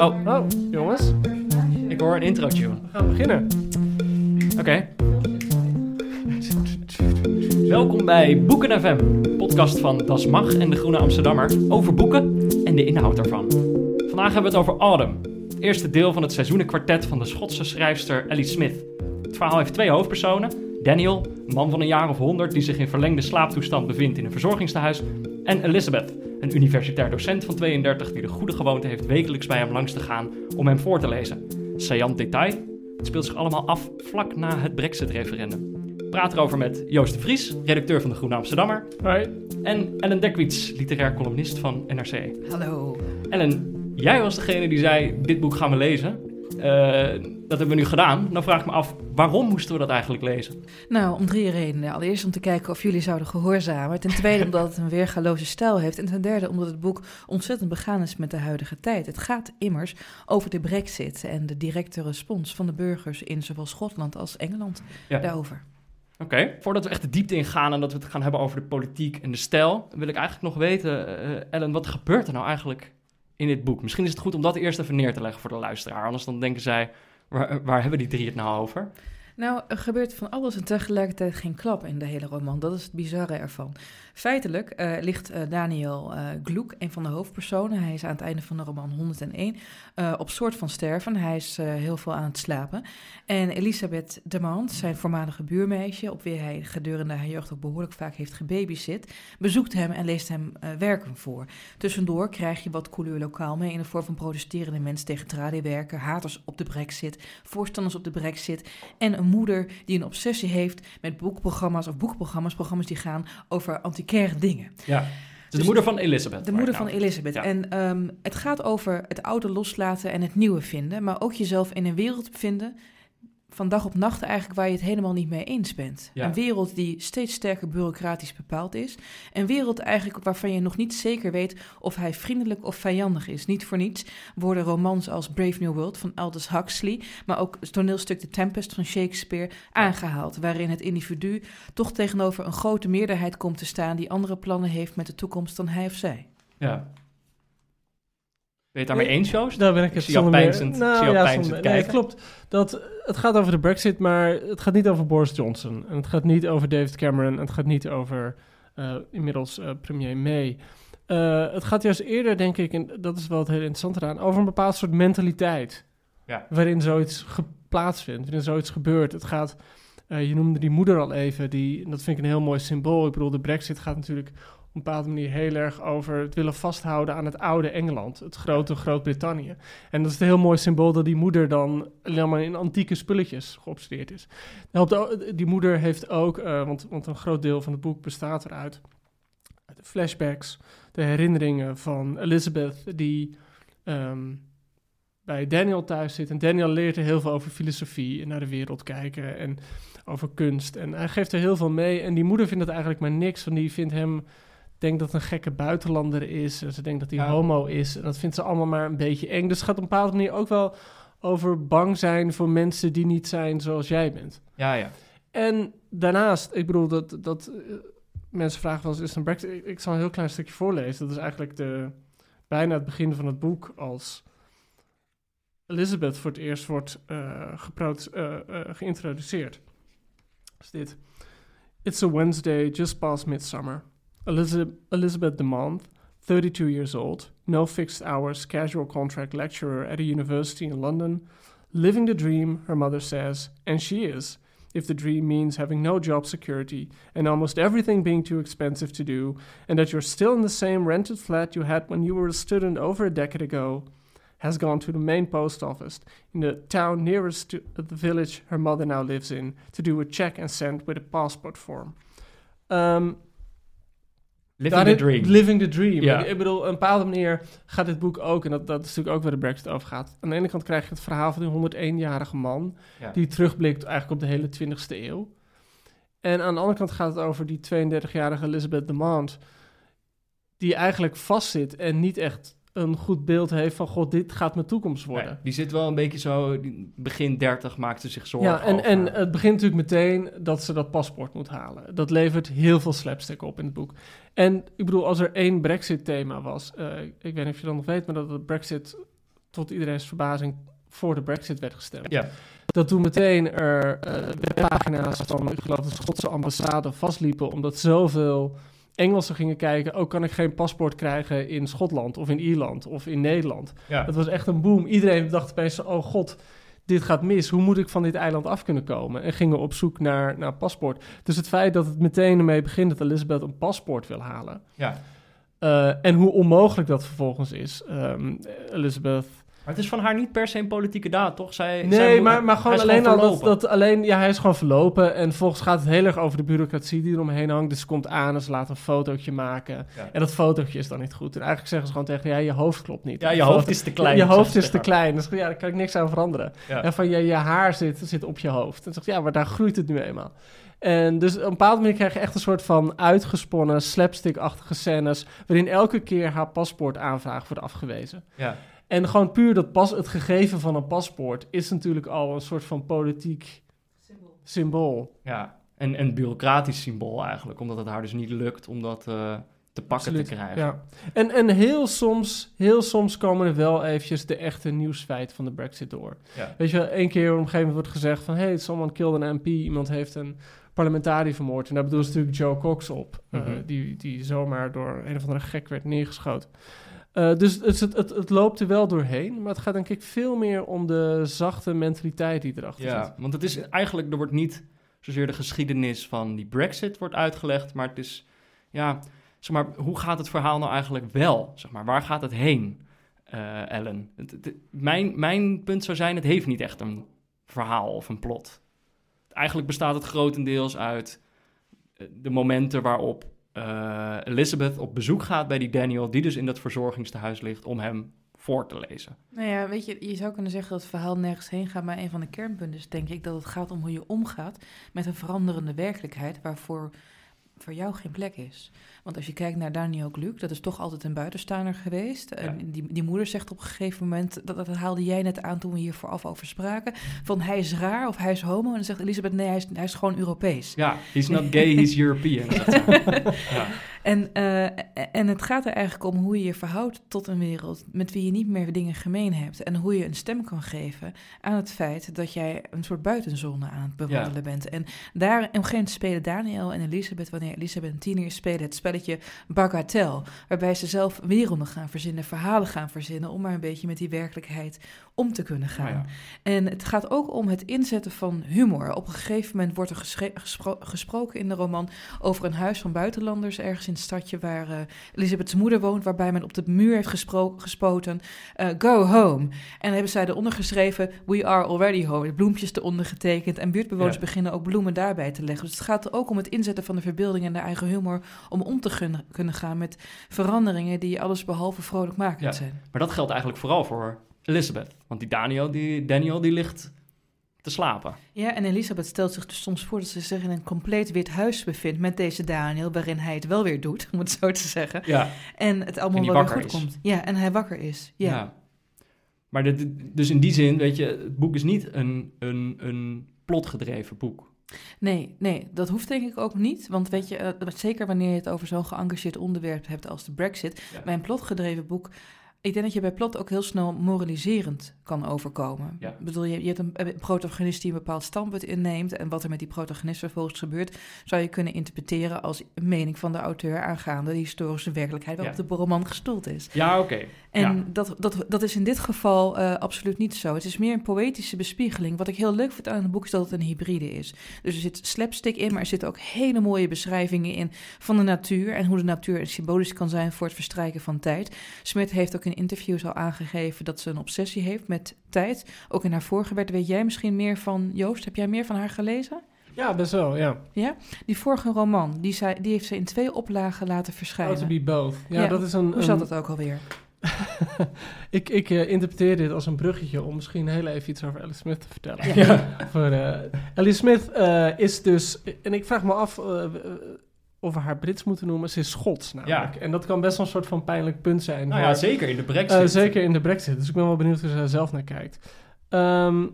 Oh, oh, jongens. Ik hoor een intro tune. We gaan beginnen. Oké. Welkom bij Boeken FM, podcast van Das Mag en de Groene Amsterdammer over boeken en de inhoud daarvan. Vandaag hebben we het over Autumn, het eerste deel van het seizoenenkwartet van de Schotse schrijfster Ellie Smith. Het verhaal heeft twee hoofdpersonen: Daniel, een man van een jaar of honderd die zich in verlengde slaaptoestand bevindt in een verzorgingstehuis, en Elizabeth, een universitair docent van 32 die de goede gewoonte heeft wekelijks bij hem langs te gaan om hem voor te lezen. Saillant detail, het speelt zich allemaal af vlak na het Brexit-referendum. Praat erover met Joost de Vries, redacteur van de Groene Amsterdammer. Hoi. En Ellen Dekwits, literair columnist van NRC. Hallo. Ellen, jij was degene die zei, dit boek gaan we lezen. Uh, dat hebben we nu gedaan. Dan vraag ik me af, waarom moesten we dat eigenlijk lezen? Nou, om drie redenen. Allereerst om te kijken of jullie zouden gehoorzamen. Ten tweede omdat het een weergaloze stijl heeft. En ten derde omdat het boek ontzettend begaan is met de huidige tijd. Het gaat immers over de brexit en de directe respons van de burgers in zowel Schotland als Engeland ja. daarover. Oké, voordat we echt de diepte ingaan en dat we het gaan hebben over de politiek en de stijl, wil ik eigenlijk nog weten, uh, Ellen, wat gebeurt er nou eigenlijk in dit boek? Misschien is het goed om dat eerst even neer te leggen voor de luisteraar, anders dan denken zij, Waar, waar hebben die drie het nou over? Nou, er gebeurt van alles en tegelijkertijd geen klap in de hele roman. Dat is het bizarre ervan. Feitelijk uh, ligt uh, Daniel uh, Gloek, een van de hoofdpersonen. Hij is aan het einde van de roman 101 op soort van sterven. Hij is heel veel aan het slapen. En Elisabeth Demant, zijn voormalige buurmeisje, op wie hij gedurende haar jeugd ook behoorlijk vaak heeft gebabysit, bezoekt hem en leest hem werken voor. Tussendoor krijg je wat couleur lokaal mee in de vorm van protesterende mensen tegen tradiewerken, haters op de brexit, voorstanders op de brexit en een moeder die een obsessie heeft met boekprogramma's of boekprogramma's, programma's die gaan over antiquaire dingen. Ja. Dus de moeder van Elisabeth. De moeder van Elisabeth. En um, het gaat over het oude loslaten en het nieuwe vinden, maar ook jezelf in een wereld vinden van dag op nacht eigenlijk waar je het helemaal niet mee eens bent. Een wereld die steeds sterker bureaucratisch bepaald is. Een wereld eigenlijk waarvan je nog niet zeker weet of hij vriendelijk of vijandig is. Niet voor niets worden romans als Brave New World van Aldous Huxley, maar ook het toneelstuk The Tempest van Shakespeare aangehaald, waarin het individu toch tegenover een grote meerderheid komt te staan die andere plannen heeft met de toekomst dan hij of zij. Ja, je het daarmee eens, Joost? Daar ben ik het zie jou pijnzend, nou, ja, zonder, nee, het klopt. Dat, het gaat over de brexit, maar het gaat niet over Boris Johnson. En het gaat niet over David Cameron. En het gaat niet over uh, inmiddels uh, premier May. Uh, het gaat juist eerder, denk ik, en dat is wel het hele interessante eraan, over een bepaald soort mentaliteit. Ja. Waarin zoiets plaatsvindt, waarin zoiets gebeurt. Het gaat, je noemde die moeder al even, die, dat vind ik een heel mooi symbool. Ik bedoel, de brexit gaat natuurlijk een bepaalde manier heel erg over het willen vasthouden aan het oude Engeland, het grote Groot-Brittannië. En dat is een heel mooi symbool dat die moeder dan helemaal in antieke spulletjes geobsedeerd is. Die moeder heeft ook, uh, want, want een groot deel van het boek bestaat eruit, de flashbacks, de herinneringen van Elizabeth die um, bij Daniel thuis zit. En Daniel leert er heel veel over filosofie en naar de wereld kijken en over kunst. En hij geeft er heel veel mee. En die moeder vindt het eigenlijk maar niks, want die vindt hem denkt dat een gekke buitenlander is. En ze denkt dat hij homo is. En dat vindt ze allemaal maar een beetje eng. Dus het gaat op een bepaalde manier ook wel over bang zijn voor mensen die niet zijn zoals jij bent. Ja, ja. En daarnaast, ik bedoel, dat, dat uh, mensen vragen wel eens, is een brexit? Ik, ik, zal een heel klein stukje voorlezen. Dat is eigenlijk de, bijna het begin van het boek als Elizabeth voor het eerst wordt uh, uh, geïntroduceerd. Is dit. It's a Wednesday just past midsummer. Elizabeth, Elizabeth DeMont, 32 years old, no fixed hours, casual contract lecturer at a university in London, living the dream, her mother says, and she is, if the dream means having no job security and almost everything being too expensive to do, and that you're still in the same rented flat you had when you were a student over a decade ago, has gone to the main post office in the town nearest to the village her mother now lives in to do a check and send with a passport form. Um, Living the dream. Living the dream. Ja. Ik bedoel, op een bepaalde manier gaat dit boek ook, en dat, dat is natuurlijk ook waar de Brexit over gaat. Aan de ene kant krijg je het verhaal van die 101-jarige man, Ja. die terugblikt eigenlijk op de hele 20e eeuw. En aan de andere kant gaat het over die 32-jarige Elizabeth Demant, die eigenlijk vastzit en niet echt een goed beeld heeft van, god, dit gaat mijn toekomst worden. Nee, die zit wel een beetje zo, begin 30 maakt ze zich zorgen Ja, en, over. en het begint natuurlijk meteen dat ze dat paspoort moet halen. Dat levert heel veel slapstick op in het boek. En ik bedoel, als er één Brexit-thema was, eh, ik weet niet of je dat nog weet, maar dat de Brexit tot iedereen's verbazing voor de Brexit werd gestemd. Ja. Dat toen meteen er eh, webpagina's van, ik geloof, de Schotse ambassade vastliepen, omdat zoveel Engelsen gingen kijken, oh, kan ik geen paspoort krijgen in Schotland of in Ierland of in Nederland? Ja. Het was echt een boom. Iedereen dacht opeens, oh god, dit gaat mis. Hoe moet ik van dit eiland af kunnen komen? En gingen op zoek naar, naar paspoort. Dus het feit dat het meteen ermee begint dat Elizabeth een paspoort wil halen. Ja. eh, en hoe onmogelijk dat vervolgens is. Ehm, Elizabeth. Maar het is van haar niet per se een politieke daad, toch? Zij, Nee, zij moet- maar, maar gewoon alleen al dat, alleen, ja, hij is gewoon verlopen. En volgens gaat het heel erg over de bureaucratie die eromheen hangt. Dus ze komt aan en ze laat een fotootje maken. Ja. En dat fotootje is dan niet goed. En eigenlijk zeggen ze gewoon tegen, ja, je hoofd klopt niet. Ja, je hoofd foto- is te klein. Je hoofd is te klein. Dus ja, daar kan ik niks aan veranderen. Ja. En van je, je haar zit, zit op je hoofd. En zegt ja, maar daar groeit het nu eenmaal. En dus op een bepaalde manier krijg je echt een soort van uitgesponnen, slapstick-achtige scènes. waarin elke keer haar paspoortaanvraag wordt afgewezen. Ja. En gewoon puur dat pas, het gegeven van een paspoort is natuurlijk al een soort van politiek symbool. Ja, en een bureaucratisch symbool eigenlijk, omdat het haar dus niet lukt om dat eh, te pakken Absoluut, te krijgen. Ja. En, en heel, soms, heel soms komen er wel eventjes de echte nieuwsfeiten van de Brexit door. Ja. Weet je, wel, één keer op een gegeven moment wordt gezegd van... hey, someone killed an MP, iemand heeft een parlementariër vermoord. En daar bedoelen ze natuurlijk Joe Cox op. eh, Mhm. die, die zomaar door een of andere gek werd neergeschoten. Eh, dus het, het, het, het loopt er wel doorheen. Maar het gaat denk ik veel meer om de zachte mentaliteit die erachter Ja, zit. want het is eigenlijk, er wordt niet zozeer de geschiedenis van die Brexit wordt uitgelegd, maar het is, ja, zeg maar, hoe gaat het verhaal nou eigenlijk wel? Zeg maar, waar gaat het heen, eh, Ellen? Het, het- mijn, mijn punt zou zijn, het heeft niet echt een verhaal of een plot. Eigenlijk bestaat het grotendeels uit eh, de momenten waarop eh, Elizabeth op bezoek gaat bij die Daniel, die dus in dat verzorgingstehuis ligt, om hem voor te lezen. Nou ja, weet je, je zou kunnen zeggen dat het verhaal nergens heen gaat, maar een van de kernpunten is denk ik dat het gaat om hoe je omgaat met een veranderende werkelijkheid waarvoor voor jou geen plek is. Want als je kijkt naar Daniel Gluck, dat is toch altijd een buitenstaander geweest. En die, die moeder zegt op een gegeven moment, dat, dat haalde jij net aan toen we hier vooraf over spraken, van hij is raar of hij is homo. En dan zegt Elisabeth, nee, hij is, hij is gewoon Europees. Ja, he's not gay, he's European. ja. En, eh, en het gaat er eigenlijk om hoe je je verhoudt tot een wereld met wie je niet meer dingen gemeen hebt. En hoe je een stem kan geven aan het feit dat jij een soort buitenzone aan het bewandelen bent. En daar op een gegeven moment spelen Daniel en Elisabeth, wanneer Elisabeth een tiener is, spelen het spelletje Bagatelle. Waarbij ze zelf werelden gaan verzinnen, verhalen gaan verzinnen, om maar een beetje met die werkelijkheid om te kunnen gaan. Nou ja. En het gaat ook om het inzetten van humor. Op een gegeven moment wordt er gespro- gesproken in de roman over een huis van buitenlanders ergens in het stadje waar eh Elisabeth's moeder woont, waarbij men op de muur heeft gespoten: eh, Go home. En dan hebben zij eronder geschreven: We are already home. Bloempjes eronder getekend. En buurtbewoners Ja. beginnen ook bloemen daarbij te leggen. Dus het gaat er ook om het inzetten van de verbeelding en de eigen humor om om te kunnen gaan met veranderingen die alles behalve vrolijkmakend Ja. zijn. Maar dat geldt eigenlijk vooral voor Elizabeth. Want die Daniel, die, Daniel, die ligt te slapen. Ja, en Elisabeth stelt zich dus soms voor dat ze zich in een compleet wit huis bevindt met deze Daniel, waarin hij het wel weer doet, om het zo te zeggen. Ja. En het allemaal En wel weer goed is. komt. Ja, en hij wakker is. Ja. Maar dit, dus in die zin, weet je, het boek is niet een, een, een plotgedreven boek. Nee, nee, dat hoeft denk ik ook niet. Want weet je, eh, zeker wanneer je het over zo'n geëngageerd onderwerp hebt als de Brexit, Ja. bij een plotgedreven boek. Ik denk dat je bij plot ook heel snel moraliserend kan overkomen. Ja. Ik bedoel, je, je hebt een, een protagonist die een bepaald standpunt inneemt. En wat er met die protagonist vervolgens gebeurt, zou je kunnen interpreteren als een mening van de auteur aangaande de historische werkelijkheid waarop Ja. de roman gestoeld is. Ja, oké. En Ja. dat, dat, dat is in dit geval eh, absoluut niet zo. Het is meer een poëtische bespiegeling. Wat ik heel leuk vind aan het boek is dat het een hybride is. Dus er zit slapstick in, maar er zitten ook hele mooie beschrijvingen in van de natuur. En hoe de natuur symbolisch kan zijn voor het verstrijken van tijd. Smit heeft ook in interviews al aangegeven dat ze een obsessie heeft met tijd. Ook in haar vorige werk. Weet jij misschien meer van, Joost, heb jij meer van haar gelezen? Ja, best wel, ja. Die vorige roman, die, zij, die heeft ze in twee oplagen laten How to verschijnen. be both. Ja, Ja, dat is een... Hoe zat het ook alweer? ik ik eh, interpreteer dit als een bruggetje om misschien heel even iets over Alice Smith te vertellen. Ja. Voor, eh, Alice Smith eh, is dus, en ik vraag me af of we haar Brits moeten noemen. Ze is Schots namelijk. En dat kan best wel een soort van pijnlijk punt zijn. Nou ja, zeker in de eh, brexit. zeker in de Brexit. Dus ik ben wel benieuwd hoe ze daar zelf naar kijkt. Ehm,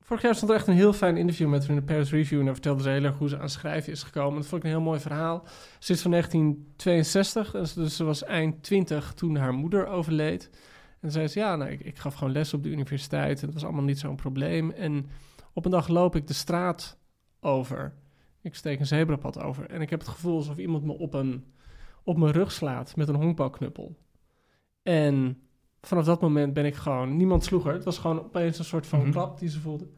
vorig jaar stond er echt een heel fijn interview met haar in de Paris Review. En daar vertelde ze heel erg hoe ze aan schrijven is gekomen. Dat vond ik een heel mooi verhaal. Ze is van 1962, dus, ze was eind 20 toen haar moeder overleed. En zei ze, ja, nou, ik, ik gaf gewoon les op de universiteit. En het was allemaal niet zo'n probleem. En op een dag loop ik de straat over. Ik steek een zebrapad over. En ik heb het gevoel alsof iemand me op, een, op mijn rug slaat met een honkbalknuppel. En vanaf dat moment ben ik gewoon... Niemand sloeg haar. Het was gewoon opeens een soort van Mhm. klap die ze voelde.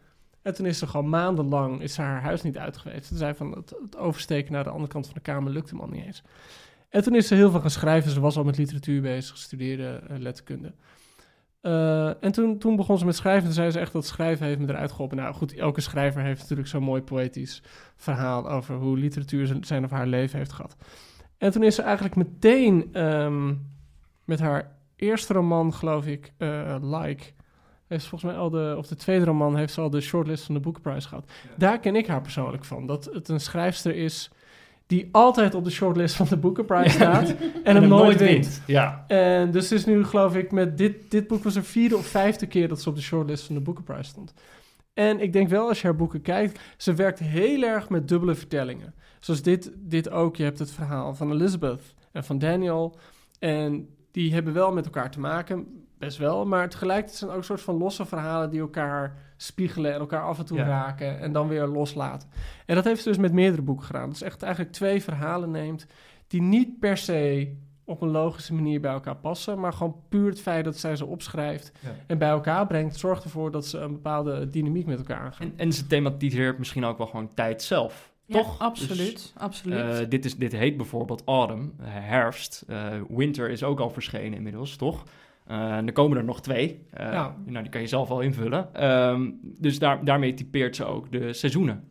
En toen is ze gewoon maandenlang is ze haar huis niet uit geweest. Ze zei van het, het oversteken naar de andere kant van de kamer lukte hem al niet eens. En toen is ze heel veel gaan schrijven. Ze was al met literatuur bezig, studeerde eh, letterkunde. Eh, en toen, toen begon ze met schrijven. Toen zei ze echt dat schrijven heeft me eruit geholpen. Nou goed, elke schrijver heeft natuurlijk zo'n mooi poëtisch verhaal over hoe literatuur zijn- of haar leven heeft gehad. En toen is ze eigenlijk meteen ehm, met haar eerste roman, geloof ik, eh, Like, heeft ze volgens mij al de, of de tweede roman, heeft ze al de shortlist van de Booker Prize gehad. Daar ken ik haar persoonlijk van. Dat het een schrijfster is die altijd op de shortlist van de Booker Prize staat en, hem nooit wint. Ja. En dus is nu, geloof ik, met dit, dit boek was de vierde of vijfde keer dat ze op de shortlist van de Booker Prize stond. En ik denk wel, als je haar boeken kijkt, ze werkt heel erg met dubbele vertellingen. Zoals dit, dit ook. Je hebt het verhaal van Elizabeth en van Daniel. En die hebben wel met elkaar te maken, best wel. Maar tegelijkertijd zijn ook een soort van losse verhalen die elkaar spiegelen en elkaar af en toe Ja. raken en dan weer loslaten. En dat heeft ze dus met meerdere boeken gedaan. Dus echt eigenlijk twee verhalen neemt die niet per se op een logische manier bij elkaar passen, maar gewoon puur het feit dat zij ze opschrijft Ja. en bij elkaar brengt, zorgt ervoor dat ze een bepaalde dynamiek met elkaar aangaan. En, en ze thematiseert misschien ook wel gewoon tijd zelf. Ja, Toch? absoluut, Dus, absoluut. eh, dit, is, dit heet bijvoorbeeld Autumn, eh, herfst. Eh, winter is ook al verschenen inmiddels, toch? Eh, en er komen er nog twee. Eh, Ja. Nou, die kan je zelf wel invullen. Ehm, dus daar, daarmee typeert ze ook de seizoenen.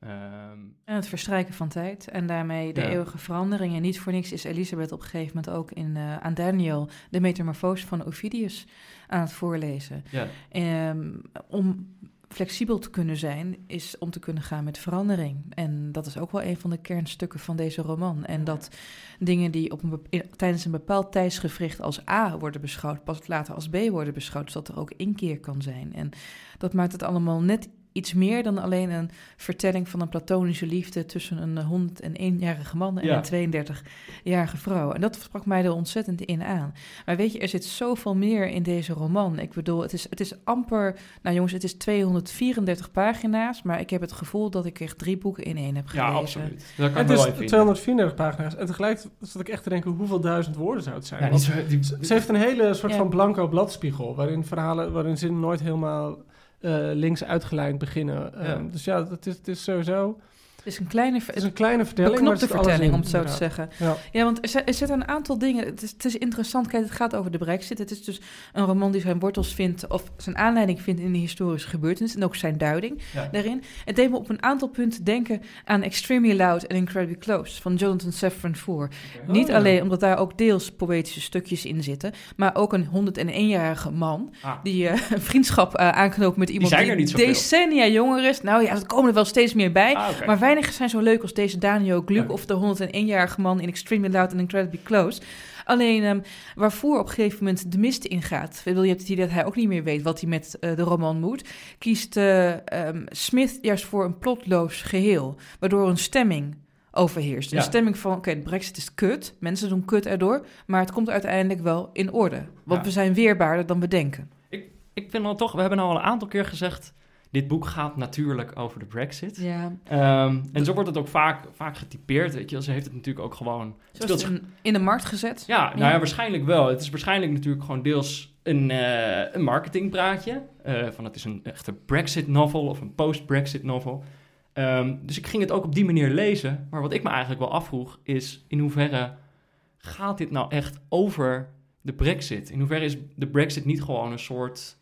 Ehm, En het verstrijken van tijd en daarmee de Ja. eeuwige verandering. En niet voor niks is Elisabeth op een gegeven moment ook in, eh, aan Daniel de metamorfose van Ovidius aan het voorlezen. ja. Ehm, om flexibel te kunnen zijn, is om te kunnen gaan met verandering. En dat is ook wel een van de kernstukken van deze roman. En dat dingen die op een tijdens een bepaald tijdsgevricht als A worden beschouwd, pas later als B worden beschouwd, zodat er ook inkeer kan zijn. En dat maakt het allemaal net iets meer dan alleen een vertelling van een platonische liefde tussen een 101-jarige man en Ja. een 32-jarige vrouw. En dat sprak mij er ontzettend in aan. Maar weet je, er zit zoveel meer in deze roman. Ik bedoel, het is, het is amper... Nou jongens, het is 234 pagina's, maar ik heb het gevoel dat ik echt drie boeken in één heb ja, gelezen. absoluut. Dat kan Het is even in. 234 pagina's. En tegelijk zat ik echt te denken, hoeveel duizend woorden zou het zijn? Ja, Want die, die, ze heeft een hele soort Ja. van blanco bladspiegel, waarin verhalen, waarin zinnen nooit helemaal eh, links uitgelijnd beginnen. Ehm, dus ja, het is, het is sowieso... Het is een kleine... Het is een kleine vertelling, er zit alles vertelling, in, om het zo te zeggen. Ja. Ja, want er zit- er zitten een aantal dingen. Het is, het is interessant. Kijk, het gaat over de Brexit. Het is dus een roman die zijn wortels vindt, of zijn aanleiding vindt in de historische gebeurtenis. En ook zijn duiding Ja. daarin. Het deed me op een aantal punten denken aan Extremely Loud and Incredibly Close van Jonathan Safran Foer. Oh, Niet alleen omdat daar ook deels poëtische stukjes in zitten, maar ook een 101-jarige man Ah. die eh, een vriendschap eh, aanknoopt met iemand die decennia jonger is. Nou ja, er komen er wel steeds meer bij. Ah. Maar weinig zijn zo leuk als deze Daniel Gluck Ja. of de 101-jarige man in Extremely Loud and Incredibly Close. Alleen ehm, waarvoor op een gegeven moment de mist ingaat. Ik Je hebt het idee dat hij ook niet meer weet wat hij met eh, de roman moet. Kiest eh, ehm, Smith juist voor een plotloos geheel, waardoor een stemming overheerst. Een stemming van, oké, de brexit is kut, mensen doen kut erdoor, maar het komt uiteindelijk wel in orde. Want Ja. we zijn weerbaarder dan we denken. Ik vind dan toch, we hebben al een aantal keer gezegd... dit boek gaat natuurlijk over de brexit. Ja, Ehm, en zo wordt het ook vaak, vaak getypeerd, weet je. Ze heeft het natuurlijk ook gewoon... speelt in, in de markt gezet. Ja, nou Ja. ja, waarschijnlijk wel. Het is waarschijnlijk natuurlijk gewoon deels een, eh een marketingpraatje. eh, van het is een echte Brexit-novel of een post-Brexit novel. Ehm, dus ik ging het ook op die manier lezen. Maar wat ik me eigenlijk wel afvroeg is... in hoeverre gaat dit nou echt over de Brexit? In hoeverre is de Brexit niet gewoon een soort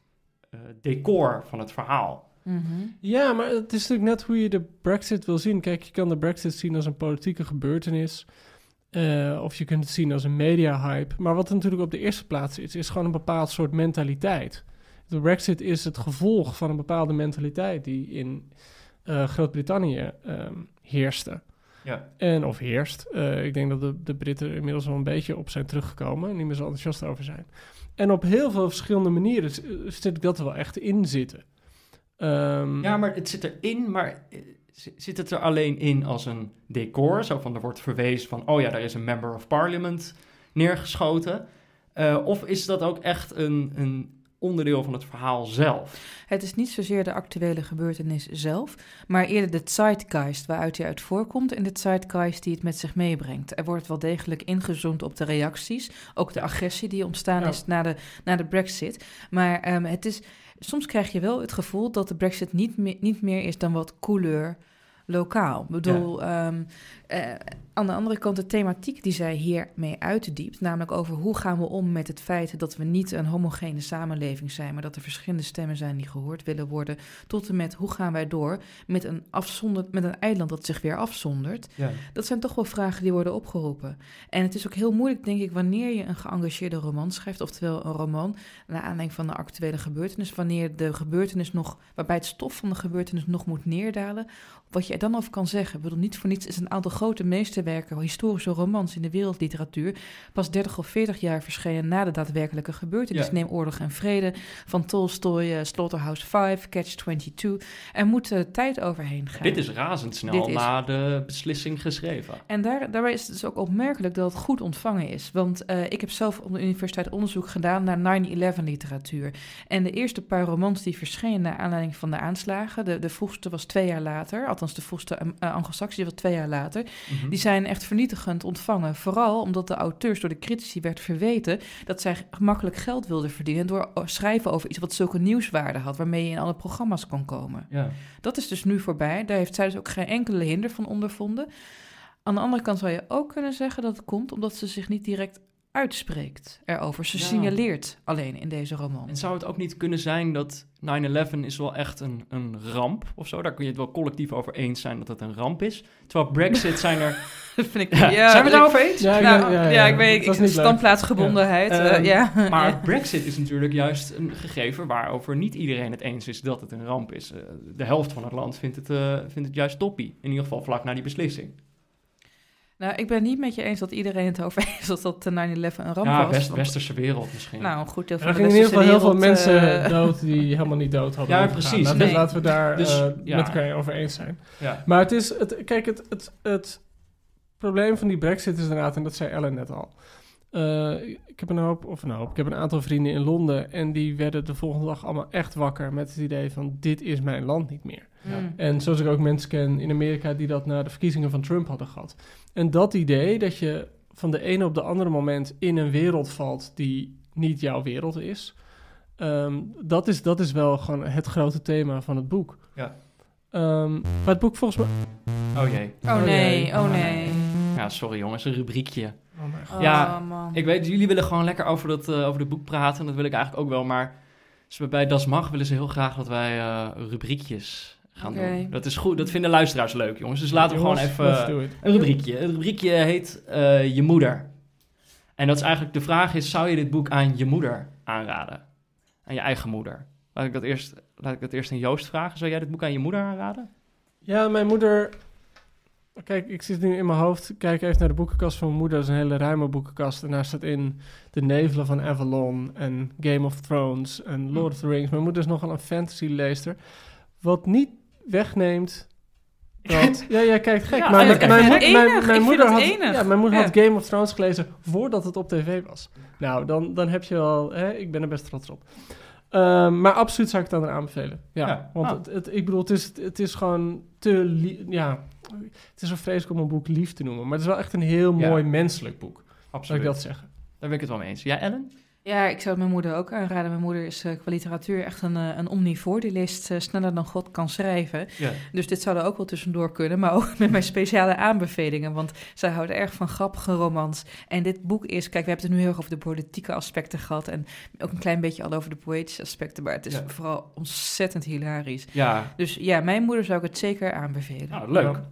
eh, decor van het verhaal? Mhm. Ja, maar het is natuurlijk net hoe je de Brexit wil zien. Kijk, je kan de Brexit zien als een politieke gebeurtenis. eh, of je kunt het zien als een media-hype. Maar wat er natuurlijk op de eerste plaats is, is gewoon een bepaald soort mentaliteit. De Brexit is het gevolg van een bepaalde mentaliteit die in eh, Groot-Brittannië ehm, heerste. Ja. En of heerst. Eh, ik denk dat de, de Britten er inmiddels wel een beetje op zijn teruggekomen en niet meer zo enthousiast over zijn. En op heel veel verschillende manieren zit ik dat er wel echt in zitten. Ehm, Ja, maar het zit erin, maar eh, zit het er alleen in als een decor? Zo van, er wordt verwezen van, oh ja, daar is een member of parliament neergeschoten. Eh, of is dat ook echt een, een onderdeel van het verhaal zelf? Het is niet zozeer de actuele gebeurtenis zelf, maar eerder de zeitgeist waaruit hij uit voorkomt en de zeitgeist die het met zich meebrengt. Er wordt wel degelijk ingezoomd op de reacties, ook de agressie die ontstaan Ja. is na de, na de brexit. Maar ehm, het is, soms krijg je wel het gevoel dat de brexit niet, niet meer is dan wat couleur lokaal. Ik bedoel, ehm, eh, aan de andere kant de thematiek die zij hiermee uitdiept, namelijk over hoe gaan we om met het feit dat we niet een homogene samenleving zijn, maar dat er verschillende stemmen zijn die gehoord willen worden, tot en met hoe gaan wij door met een, afzonder, met een eiland dat zich weer afzondert. Ja. Dat zijn toch wel vragen die worden opgeroepen. En het is ook heel moeilijk, denk ik, wanneer je een geëngageerde roman schrijft, oftewel een roman naar aanleiding van de actuele gebeurtenis, wanneer de gebeurtenis nog, waarbij het stof van de gebeurtenis nog moet neerdalen, wat je er dan over kan zeggen. Ik bedoel, niet voor niets is een aantal grote meesterwerken, historische romans in de wereldliteratuur, pas 30 of 40 jaar verschenen na de daadwerkelijke gebeurtenis. Ja. Neem Oorlog en Vrede van Tolstoy, eh, Slaughterhouse 5, Catch 22. Er moet eh, tijd overheen gaan. Dit is razendsnel Dit is- na de beslissing geschreven. En daar, daarbij is het dus ook opmerkelijk dat het goed ontvangen is. Want eh, ik heb zelf op de universiteit onderzoek gedaan naar 9-11 literatuur. En de eerste paar romans die verschenen naar aanleiding van de aanslagen... de, de vroegste was twee jaar later, althans de vroegste uh, anglo-saxische was twee jaar later... Mhm. die zijn echt vernietigend ontvangen. Vooral omdat de auteurs door de critici werd verweten... dat zij gemakkelijk geld wilden verdienen... door eh, schrijven over iets wat zulke nieuwswaarde had... waarmee je in alle programma's kon komen. Ja. Dat is dus nu voorbij. Daar heeft zij dus ook geen enkele hinder van ondervonden. Aan de andere kant zou je ook kunnen zeggen dat het komt omdat ze zich niet direct uitspreekt erover. Ze Ja. signaleert alleen in deze roman. En zou het ook niet kunnen zijn dat 9-11 is wel echt een, een ramp of zo? Daar kun je het wel collectief over eens zijn dat het een ramp is. Terwijl Brexit zijn er... Dat vind ik, Ja, ja, zijn we ik- daarover eens? Ja, ik nou, ben- ja, ja, ja. ik weet, Het ik, standplaatsgebondenheid. Ja. eh, Ehm, ja. Maar Brexit is natuurlijk juist een gegeven waarover niet iedereen het eens is dat het een ramp is. Eh, de helft van het land vindt het, eh, vindt het juist toppie. In ieder geval vlak na die beslissing. Nou, ik ben niet met je eens dat iedereen het over eens dat dat de 9-11 een ramp ja, was. west, want- westerse wereld misschien. Nou, een goed deel Er van de gingen in ieder geval heel veel westerse mensen eh, dood die helemaal niet dood hadden. Ja, precies. Laten, we- Nee. laten we daar Dus, eh, ja. met elkaar over eens zijn. ja. Maar het is, het, kijk, het, het, het probleem van die brexit is inderdaad, en dat zei Ellen net al. Eh, ik heb een hoop, of een hoop, ik heb een aantal vrienden in Londen en die werden de volgende dag allemaal echt wakker met het idee van dit is mijn land niet meer. mm. En zoals ik ook mensen ken in Amerika die dat na de verkiezingen van Trump hadden gehad. En dat idee dat je van de ene op de andere moment in een wereld valt die niet jouw wereld is. ehm, dat is, dat is wel gewoon het grote thema van het boek. Ja. Ehm, maar het boek volgens mij... Oh jee. Oh nee, jee. oh nee. Ja, sorry jongens, een rubriekje. Oh mijn god. Oh, Ja, man. Ik weet, jullie willen gewoon lekker over, dat, eh, over het boek praten. Dat wil ik eigenlijk ook wel. Maar dus bij Das Mag willen ze heel graag dat wij eh, rubriekjes gaan doen. Dat is goed. Dat vinden luisteraars leuk, jongens. Dus laten we Jongens, gewoon even een rubriekje. Het rubriekje heet eh, Je Moeder. En dat is eigenlijk de vraag is, zou je dit boek aan je moeder aanraden? Aan je eigen moeder? Laat ik dat eerst, laat ik dat eerst aan Joost vragen. Zou jij dit boek aan je moeder aanraden? Ja, mijn moeder... Kijk, ik zit nu in mijn hoofd. Kijk even naar de boekenkast van mijn moeder. Dat is een hele ruime boekenkast. En daar staat in De Nevelen van Avalon en Game of Thrones en Lord of the Rings. Mijn moeder is nogal een fantasy-leester. Wat niet wegneemt dat... ja, jij kijkt gek. Ja, maar mijn, kijk mijn, Enig, moeder, had, ja, mijn moeder Ja. had Game of Thrones gelezen voordat het op tv was. Nou, dan, dan heb je wel... Hè, ik ben er best trots op. Ehm, maar absoluut zou ik het aan haar aanbevelen. Ja, want Ah. het, het, ik bedoel, het is, het is gewoon te... Ja, het is zo vreselijk om een boek lief te noemen. Maar het is wel echt een heel mooi menselijk boek. Zou Absoluut. ik dat zeggen. Daar ben ik het wel mee eens. Ja, Ellen? Ja, ik zou het mijn moeder ook aanraden. Mijn moeder is eh, qua literatuur echt een, eh, een omnivoor. Die leest eh, sneller dan God kan schrijven. Ja. Dus dit zou er ook wel tussendoor kunnen. Maar ook met mijn speciale aanbevelingen. Want zij houdt erg van grappige romans. En dit boek is... Kijk, we hebben het nu heel erg over de politieke aspecten gehad. En ook een klein beetje al over de poëtische aspecten. Maar het is Ja. vooral ontzettend hilarisch. Ja, Dus ja, mijn moeder zou ik het zeker aanbevelen. nou, leuk. Ja.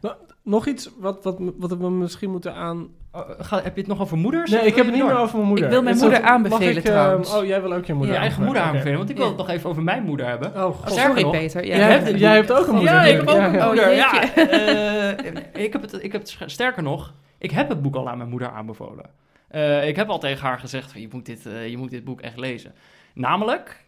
Nou, nog iets wat, wat, wat we misschien moeten aan... Oh, ga, heb je het nog over moeders? Nee, ik heb het niet meer over mijn moeder. Ik wil mijn Is dat- moeder aanbevelen mag ik, eh, trouwens. oh, jij wil ook je moeder Je eigen moeder aanbevelen, want ik wil het nog even over mijn moeder hebben. Oh, god. Oh, Sterker sorry Peter. Ja, jij, hebt, jij hebt ook een moeder. Ja, ik heb ook een ja. moeder. Oh, ja, jeetje. eh, ik heb het, ik heb het, sterker nog, ik heb het boek al aan mijn moeder aanbevolen. Eh, ik heb al tegen haar gezegd, van, je, moet dit, eh, je moet dit boek echt lezen. Namelijk,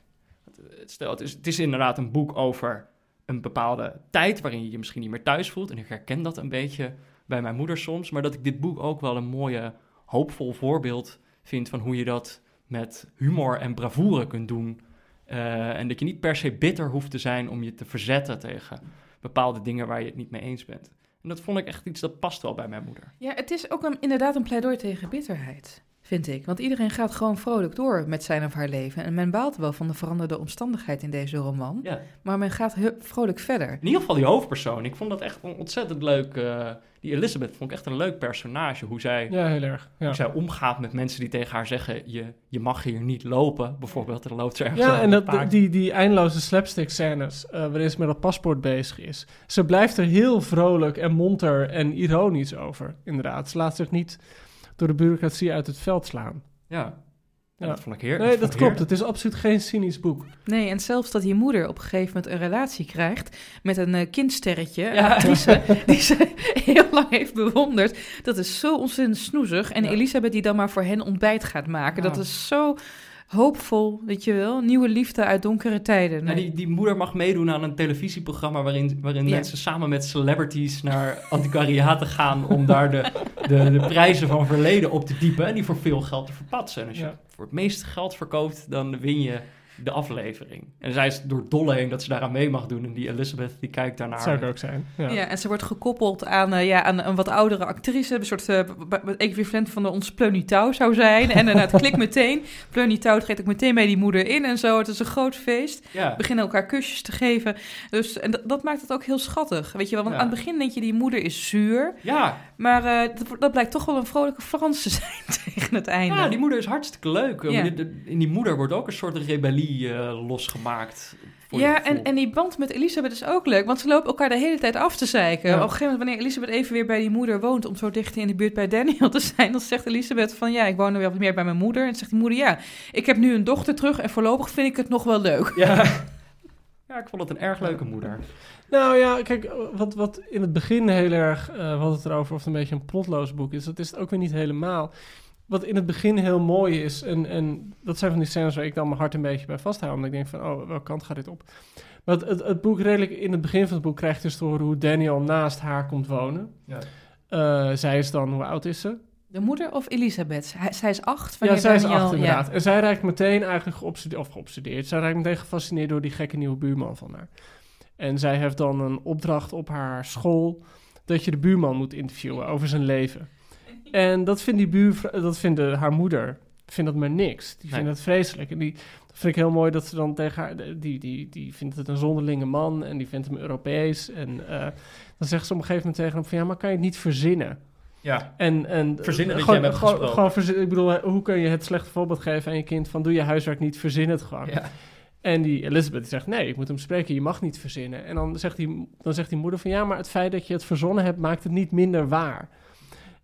het, stel, het, is, het is inderdaad een boek over een bepaalde tijd waarin je je misschien niet meer thuis voelt. En ik herken dat een beetje bij mijn moeder soms. Maar dat ik dit boek ook wel een mooie, hoopvol voorbeeld vind van hoe je dat met humor en bravoure kunt doen. Eh, en dat je niet per se bitter hoeft te zijn om je te verzetten tegen bepaalde dingen waar je het niet mee eens bent. En dat vond ik echt iets dat past wel bij mijn moeder. Ja, het is ook een, inderdaad een pleidooi tegen bitterheid, vind ik. Want iedereen gaat gewoon vrolijk door met zijn of haar leven. En men baalt wel van de veranderde omstandigheid in deze roman. Ja. Maar men gaat vrolijk verder. In ieder geval die hoofdpersoon. Ik vond dat echt een ontzettend leuk. eh, die Elizabeth vond ik echt een leuk personage. Hoe zij, Ja, heel erg. Ja. hoe zij omgaat met mensen die tegen haar zeggen: je, je mag hier niet lopen. Bijvoorbeeld, er loopt ze ergens Ja, en dat, paard. die, die eindeloze slapstick scènes eh, waarin ze met dat paspoort bezig is. Ze blijft er heel vrolijk en monter en ironisch over, inderdaad. Ze laat zich niet door de bureaucratie uit het veld slaan. Ja. Ja, dat vond ik heerlijk. Nee, dat klopt. Het is absoluut geen cynisch boek. Nee, en zelfs dat die moeder op een gegeven moment een relatie krijgt met een eh, kindsterretje, een Ja. actrice, die ze heel lang heeft bewonderd. Dat is zo ontzettend snoezig. En Ja. Elisabeth die dan maar voor hen ontbijt gaat maken. Ja. Dat is zo hoopvol, weet je wel. Nieuwe liefde uit donkere tijden. Ja, die, die moeder mag meedoen aan een televisieprogramma waarin, waarin Ja. mensen samen met celebrities naar antiquariaten gaan om daar de, de, de prijzen van verleden op te diepen en die voor veel geld te verpatsen. En als je Ja. voor het meeste geld verkoopt, dan win je de aflevering. En zij is door dolle heen dat ze daaraan mee mag doen en die Elizabeth die kijkt daarnaar. Zou ik ook zijn. Ja. Ja. en ze wordt gekoppeld aan, eh, ja, aan een wat oudere actrice. Een soort eh, b- equivalent van de ons Pleunitouw zou zijn. En dan het klikt meteen. Pleunitouw treedt ook meteen bij die moeder in en zo. Het is een groot feest. Ja. beginnen elkaar kusjes te geven. Dus, en dat, maakt het ook heel schattig. Weet je wel, want Ja. aan het begin denk je, die moeder is zuur. Ja. Maar eh, dat, dat blijkt toch wel een vrolijke Frans te zijn tegen het einde. ja, die moeder is hartstikke leuk. In die moeder wordt ook een soort rebellie eh, losgemaakt. Ja, en, en die band met Elisabeth is ook leuk, want ze lopen elkaar de hele tijd af te zeiken. Ja. Op een gegeven moment, wanneer Elisabeth even weer bij die moeder woont, om zo dicht in de buurt bij Daniel te zijn, dan zegt Elisabeth van, ja, ik woon nu wel wat meer bij mijn moeder. En dan zegt die moeder, ja, ik heb nu een dochter terug en voorlopig vind ik het nog wel leuk. Ja. ja, ik vond het een erg leuke moeder. Nou ja, kijk, wat, wat in het begin heel erg, eh we hadden het erover of het een beetje een plotloos boek is, dat is het ook weer niet helemaal. Wat in het begin heel mooi is, en, en dat zijn van die scènes waar ik dan mijn hart een beetje bij vasthoud, omdat ik denk van, oh, welke kant gaat dit op? Maar het, het, het boek redelijk, in het begin van het boek krijgt dus te horen hoe Daniel naast haar komt wonen. Ja. Eh, zij is dan, hoe oud is ze? De moeder of Elisabeth? Hij- zij is acht. Ja, zij is Daniel- acht ja. inderdaad. En zij raakt meteen eigenlijk geobsedeerd, of geobsedeerd. Zij raakt meteen gefascineerd door die gekke nieuwe buurman van haar. En zij heeft dan een opdracht op haar school dat je de buurman moet interviewen over zijn leven. En dat vindt die buur, dat vindt de- haar moeder, vindt dat maar niks. Die vindt Nee. dat vreselijk. En die dat vind ik heel mooi dat ze dan tegen haar, die, die, die vindt het een zonderlinge man en die vindt hem Europees. En eh, dan zegt ze op een gegeven moment tegen hem van ja, maar kan je het niet verzinnen? Ja. En, en Verzinnen dat gewoon, jij hebt gewoon, gewoon verzin- ik bedoel, hoe kun je het slechte voorbeeld geven aan je kind van doe je huiswerk niet, verzin het gewoon. Ja. En die Elizabeth die zegt nee, ik moet hem spreken, je mag niet verzinnen. En dan zegt, die, dan zegt die moeder van ja, maar het feit dat je het verzonnen hebt maakt het niet minder waar.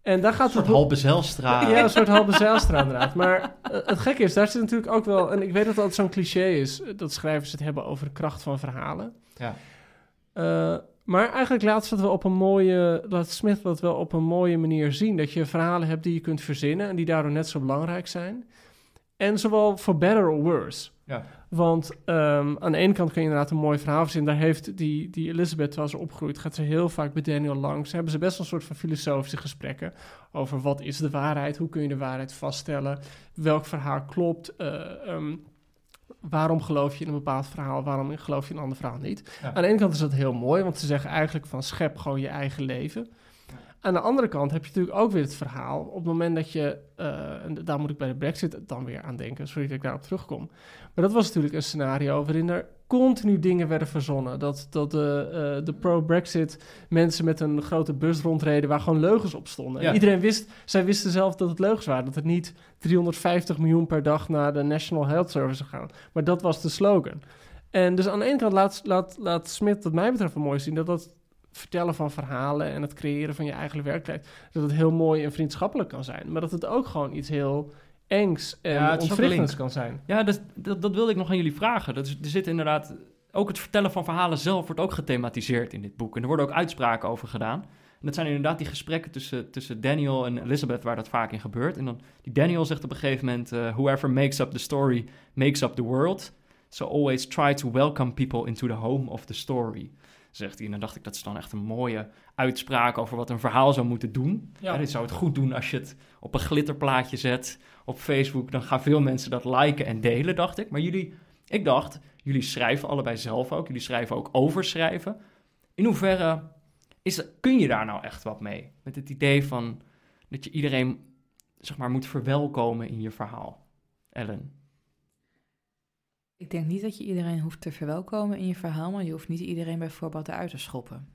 En daar gaat Een soort het halve Zelstra. ja, een soort halve zijlstra inderdaad. Maar eh, het gekke is, daar zit natuurlijk ook wel... En ik weet dat dat zo'n cliché is, eh, dat schrijvers het hebben over de kracht van verhalen. Ja. Eh, maar eigenlijk laat het wel op een mooie... Laat Smith dat wel op een mooie manier zien. Dat je verhalen hebt die je kunt verzinnen... en die daardoor net zo belangrijk zijn. En zowel for better or worse. Ja. Want ehm, aan de ene kant kun je inderdaad een mooi verhaal verzinnen. Daar heeft die, die Elizabeth, terwijl ze opgroeit, gaat ze heel vaak bij Daniel langs. Hebben ze best wel een soort van filosofische gesprekken over wat is de waarheid, hoe kun je de waarheid vaststellen, welk verhaal klopt, eh, ehm, waarom geloof je in een bepaald verhaal, waarom geloof je in een ander verhaal niet. Ja. Aan de ene kant is dat heel mooi, want ze zeggen eigenlijk van schep gewoon je eigen leven. Aan de andere kant heb je natuurlijk ook weer het verhaal. Op het moment dat je, eh, en daar moet ik bij de Brexit dan weer aan denken, sorry dat ik daarop terugkom. Maar dat was natuurlijk een scenario waarin er continu dingen werden verzonnen. Dat, dat de, eh, de pro-Brexit mensen met een grote bus rondreden waar gewoon leugens op stonden. Ja. En iedereen wist, zij wisten zelf dat het leugens waren. Dat het niet 350 miljoen per dag naar de National Health Service gaan. Maar dat was de slogan. En dus aan de ene kant laat, laat, laat Smit, wat mij betreft, wel mooi zien dat dat vertellen van verhalen en het creëren van je eigen werkelijkheid, dat het heel mooi en vriendschappelijk kan zijn. Maar dat het ook gewoon iets heel engs en Ja, ontwrichtends kan zijn. Ja, dat, dat, dat wilde ik nog aan jullie vragen. Dat is, er zit inderdaad... Ook het vertellen van verhalen zelf wordt ook gethematiseerd in dit boek. En er worden ook uitspraken over gedaan. En dat zijn inderdaad die gesprekken tussen, tussen Daniel en Elizabeth... waar dat vaak in gebeurt. En dan, die Daniel zegt op een gegeven moment... eh, Whoever makes up the story makes up the world. So always try to welcome people into the home of the story. Zegt hij. En dan dacht ik, dat is dan echt een mooie uitspraak... over wat een verhaal zou moeten doen. Ja. Dit zou het goed doen als je het op een glitterplaatje zet op Facebook. Dan gaan veel mensen dat liken en delen, dacht ik. Maar jullie, ik dacht, jullie schrijven allebei zelf ook. Jullie schrijven ook over schrijven. In hoeverre is, kun je daar nou echt wat mee? Met het idee van dat je iedereen, zeg maar, moet verwelkomen in je verhaal. Ellen. Ik denk niet dat je iedereen hoeft te verwelkomen in je verhaal, maar je hoeft niet iedereen bijvoorbeeld eruit te schoppen.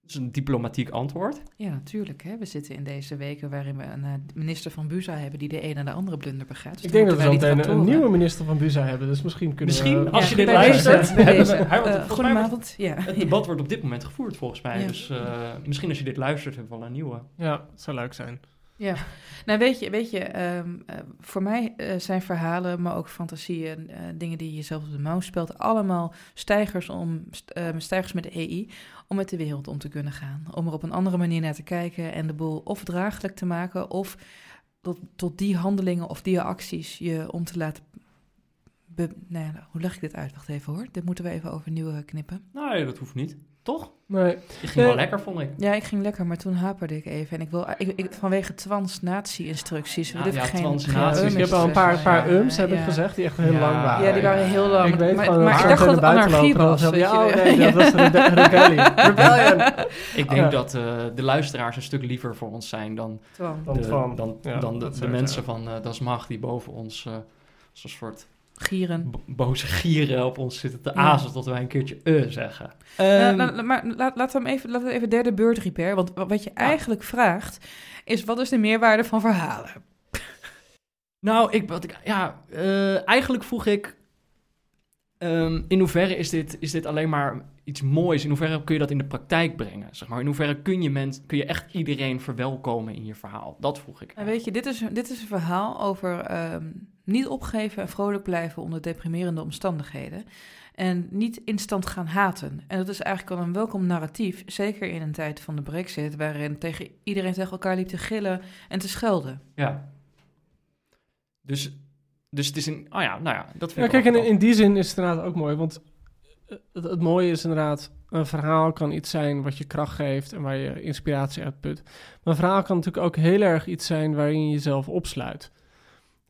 Dat is een diplomatiek antwoord. Ja, natuurlijk. Hè. We zitten in deze weken waarin we een eh, minister van Buza hebben die de een en de andere blunder begaat. Dus Ik denk dat we zo meteen een, nieuwe minister van Buza hebben, dus misschien kunnen Misschien, we... als Ja, je dit luistert, goedenavond. Ja. Het debat wordt op dit moment gevoerd, volgens mij. Ja. Dus eh, misschien als je dit luistert, hebben we wel een nieuwe. Ja, het zou leuk zijn. Ja, nou weet je, weet je ehm, eh, voor mij eh, zijn verhalen, maar ook fantasieën, eh, dingen die je zelf op de mouw speelt, allemaal stijgers, om, st- ehm, stijgers met de EI om met de wereld om te kunnen gaan. Om er op een andere manier naar te kijken en de boel of draaglijk te maken of tot, tot die handelingen of die acties je om te laten... Be, nou ja, hoe leg ik dit uit? Wacht even hoor, dit moeten we even overnieuw knippen. Ja, dat hoeft niet. Toch? Nee, Je ging wel lekker, vond ik. Ja, ik ging lekker, maar toen haperde ik even. En ik wil, ik, ik, vanwege trans-natie-instructies wil Ja, ik ja, geen, trans-naties. je um's hebt al een paar, paar Ja, ums, heb ik ja. gezegd, die echt heel Ja. lang waren. Ja, die waren heel lang. Ik weet maar maar dat ik dacht dat het anarchie was. oh nee, dat was rebellie. Rebellion. Ik denk Ja. dat eh, de luisteraars een stuk liever voor ons zijn dan de, van- dan, ja, dan de, dat de sowieso. mensen van eh Das Mag die boven ons eh, als een soort Gieren. bo- boze gieren op ons zitten te Ja. azen tot wij een keertje eh zeggen. Nou, Ehm, nou, maar laat, laten we hem even, laten we even derde beurt repair. Want wa- wat je eigenlijk vraagt, is wat is de meerwaarde van verhalen? Nou, ik, wat ik, ja, eh, eigenlijk vroeg ik, ehm, in hoeverre is dit, is dit alleen maar iets moois? In hoeverre kun je dat in de praktijk brengen? Zeg maar? In hoeverre kun je, mens, kun je echt iedereen verwelkomen in je verhaal? Dat vroeg ik. Nou, weet je, dit is, dit is een verhaal over ehm, niet opgeven en vrolijk blijven onder deprimerende omstandigheden. En niet instant gaan haten. En dat is eigenlijk al een welkom narratief, zeker in een tijd van de brexit, waarin tegen iedereen tegen elkaar liep te gillen en te schelden. Ja. Dus, dus het is een, oh ja, nou ja, dat vind Ja, ik kijk, wel en in die zin is het inderdaad ook mooi, want het, het mooie is inderdaad, een verhaal kan iets zijn wat je kracht geeft en waar je inspiratie uit put. Maar een verhaal kan natuurlijk ook heel erg iets zijn waarin je jezelf opsluit.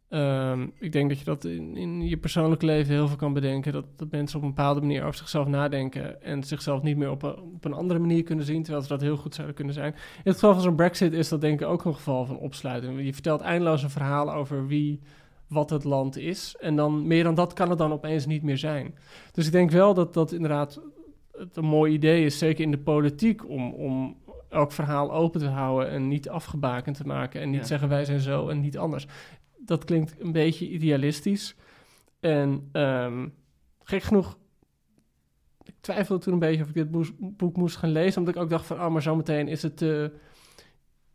Ehm, ik denk dat je dat in, in je persoonlijke leven heel veel kan bedenken. Dat, dat mensen op een bepaalde manier over zichzelf nadenken. En zichzelf niet meer op een, op een andere manier kunnen zien. Terwijl ze dat heel goed zouden kunnen zijn. In het geval van zo'n Brexit is dat denk ik ook een geval van opsluiting. Je vertelt eindeloos een verhaal over wie, wat het land is. En dan meer dan dat kan het dan opeens niet meer zijn. Dus ik denk wel dat dat inderdaad het een mooi idee is. Zeker in de politiek. Om, om elk verhaal open te houden. En niet afgebakend te maken. En niet Ja. zeggen wij zijn zo en niet anders dat klinkt een beetje idealistisch. En ehm, gek genoeg, ik twijfelde toen een beetje of ik dit boek moest gaan lezen. Omdat ik ook dacht van, oh, maar zometeen is het te,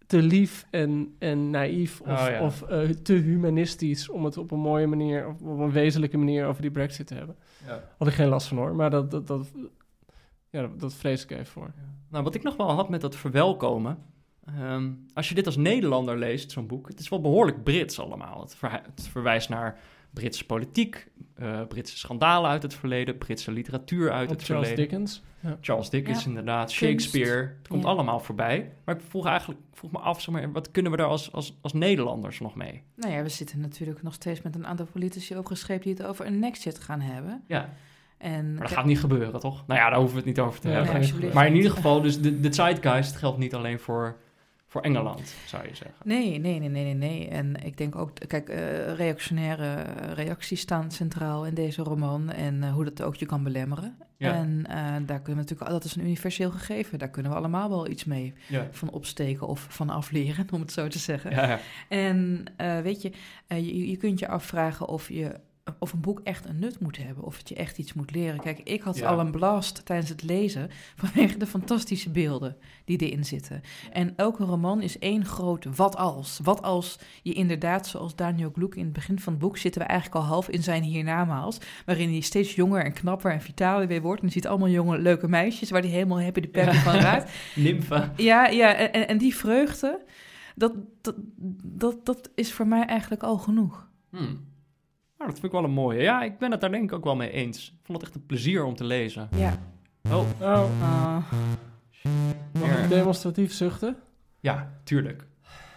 te lief en, en naïef. Of, Oh, ja. of eh, te humanistisch om het op een mooie manier, of op een wezenlijke manier over die brexit te hebben. Ja. Had ik geen last van hoor, maar dat, dat, dat, ja, dat, dat vrees ik even voor. Nou, wat ik nog wel had met dat verwelkomen. Ehm, als je dit als Nederlander leest, zo'n boek, het is wel behoorlijk Brits allemaal. Het, het verwijst naar Britse politiek, eh, Britse schandalen uit het verleden, Britse literatuur uit Op het Charles verleden. Dickens. Ja. Charles Dickens Ja. inderdaad, Kunst. Shakespeare, het komt Ja. allemaal voorbij. Maar ik vroeg eigenlijk vroeg me af, zeg maar, wat kunnen we daar als, als, als Nederlanders nog mee? Nou ja, we zitten natuurlijk nog steeds met een aantal politici opgeschreven die het over een nexit gaan hebben. Ja, En Maar dat gaat niet gebeuren, toch? Nou ja, daar hoeven we het niet over te hebben. Nee. Maar in ieder geval, dus de, de zeitgeist geldt niet alleen voor, voor Engeland, zou je zeggen. Nee, nee, nee, nee, nee, nee. En ik denk ook, kijk, eh, reactionaire reacties staan centraal in deze roman en eh, hoe dat ook je kan belemmeren. Ja. En eh, daar kunnen we natuurlijk, dat is een universeel gegeven, daar kunnen we allemaal wel iets mee Ja. van opsteken of van afleren, om het zo te zeggen. Ja, ja. En weet je, je, je kunt je afvragen of, je, of een boek echt een nut moet hebben, of het je echt iets moet leren. Kijk, ik had Ja. al een blast tijdens het lezen vanwege de fantastische beelden die erin zitten. En elke roman is één groot wat als. Wat als je inderdaad, zoals Daniel Gloek in het begin van het boek, zitten we eigenlijk al half in zijn hiernamaals, waarin hij steeds jonger en knapper en vitaler weer wordt. En je ziet allemaal jonge, leuke meisjes waar hij helemaal happy de peppy van raakt. Nymfe. Ja, ja en die vreugde, dat, dat, dat, dat is voor mij eigenlijk al genoeg. Hmm. Nou, dat vind ik wel een mooie. Ja, ik ben het daar denk ik ook wel mee eens. Ik vond het echt een plezier om te lezen. Ja. Oh, Oh, mag ik demonstratief zuchten? ja, tuurlijk.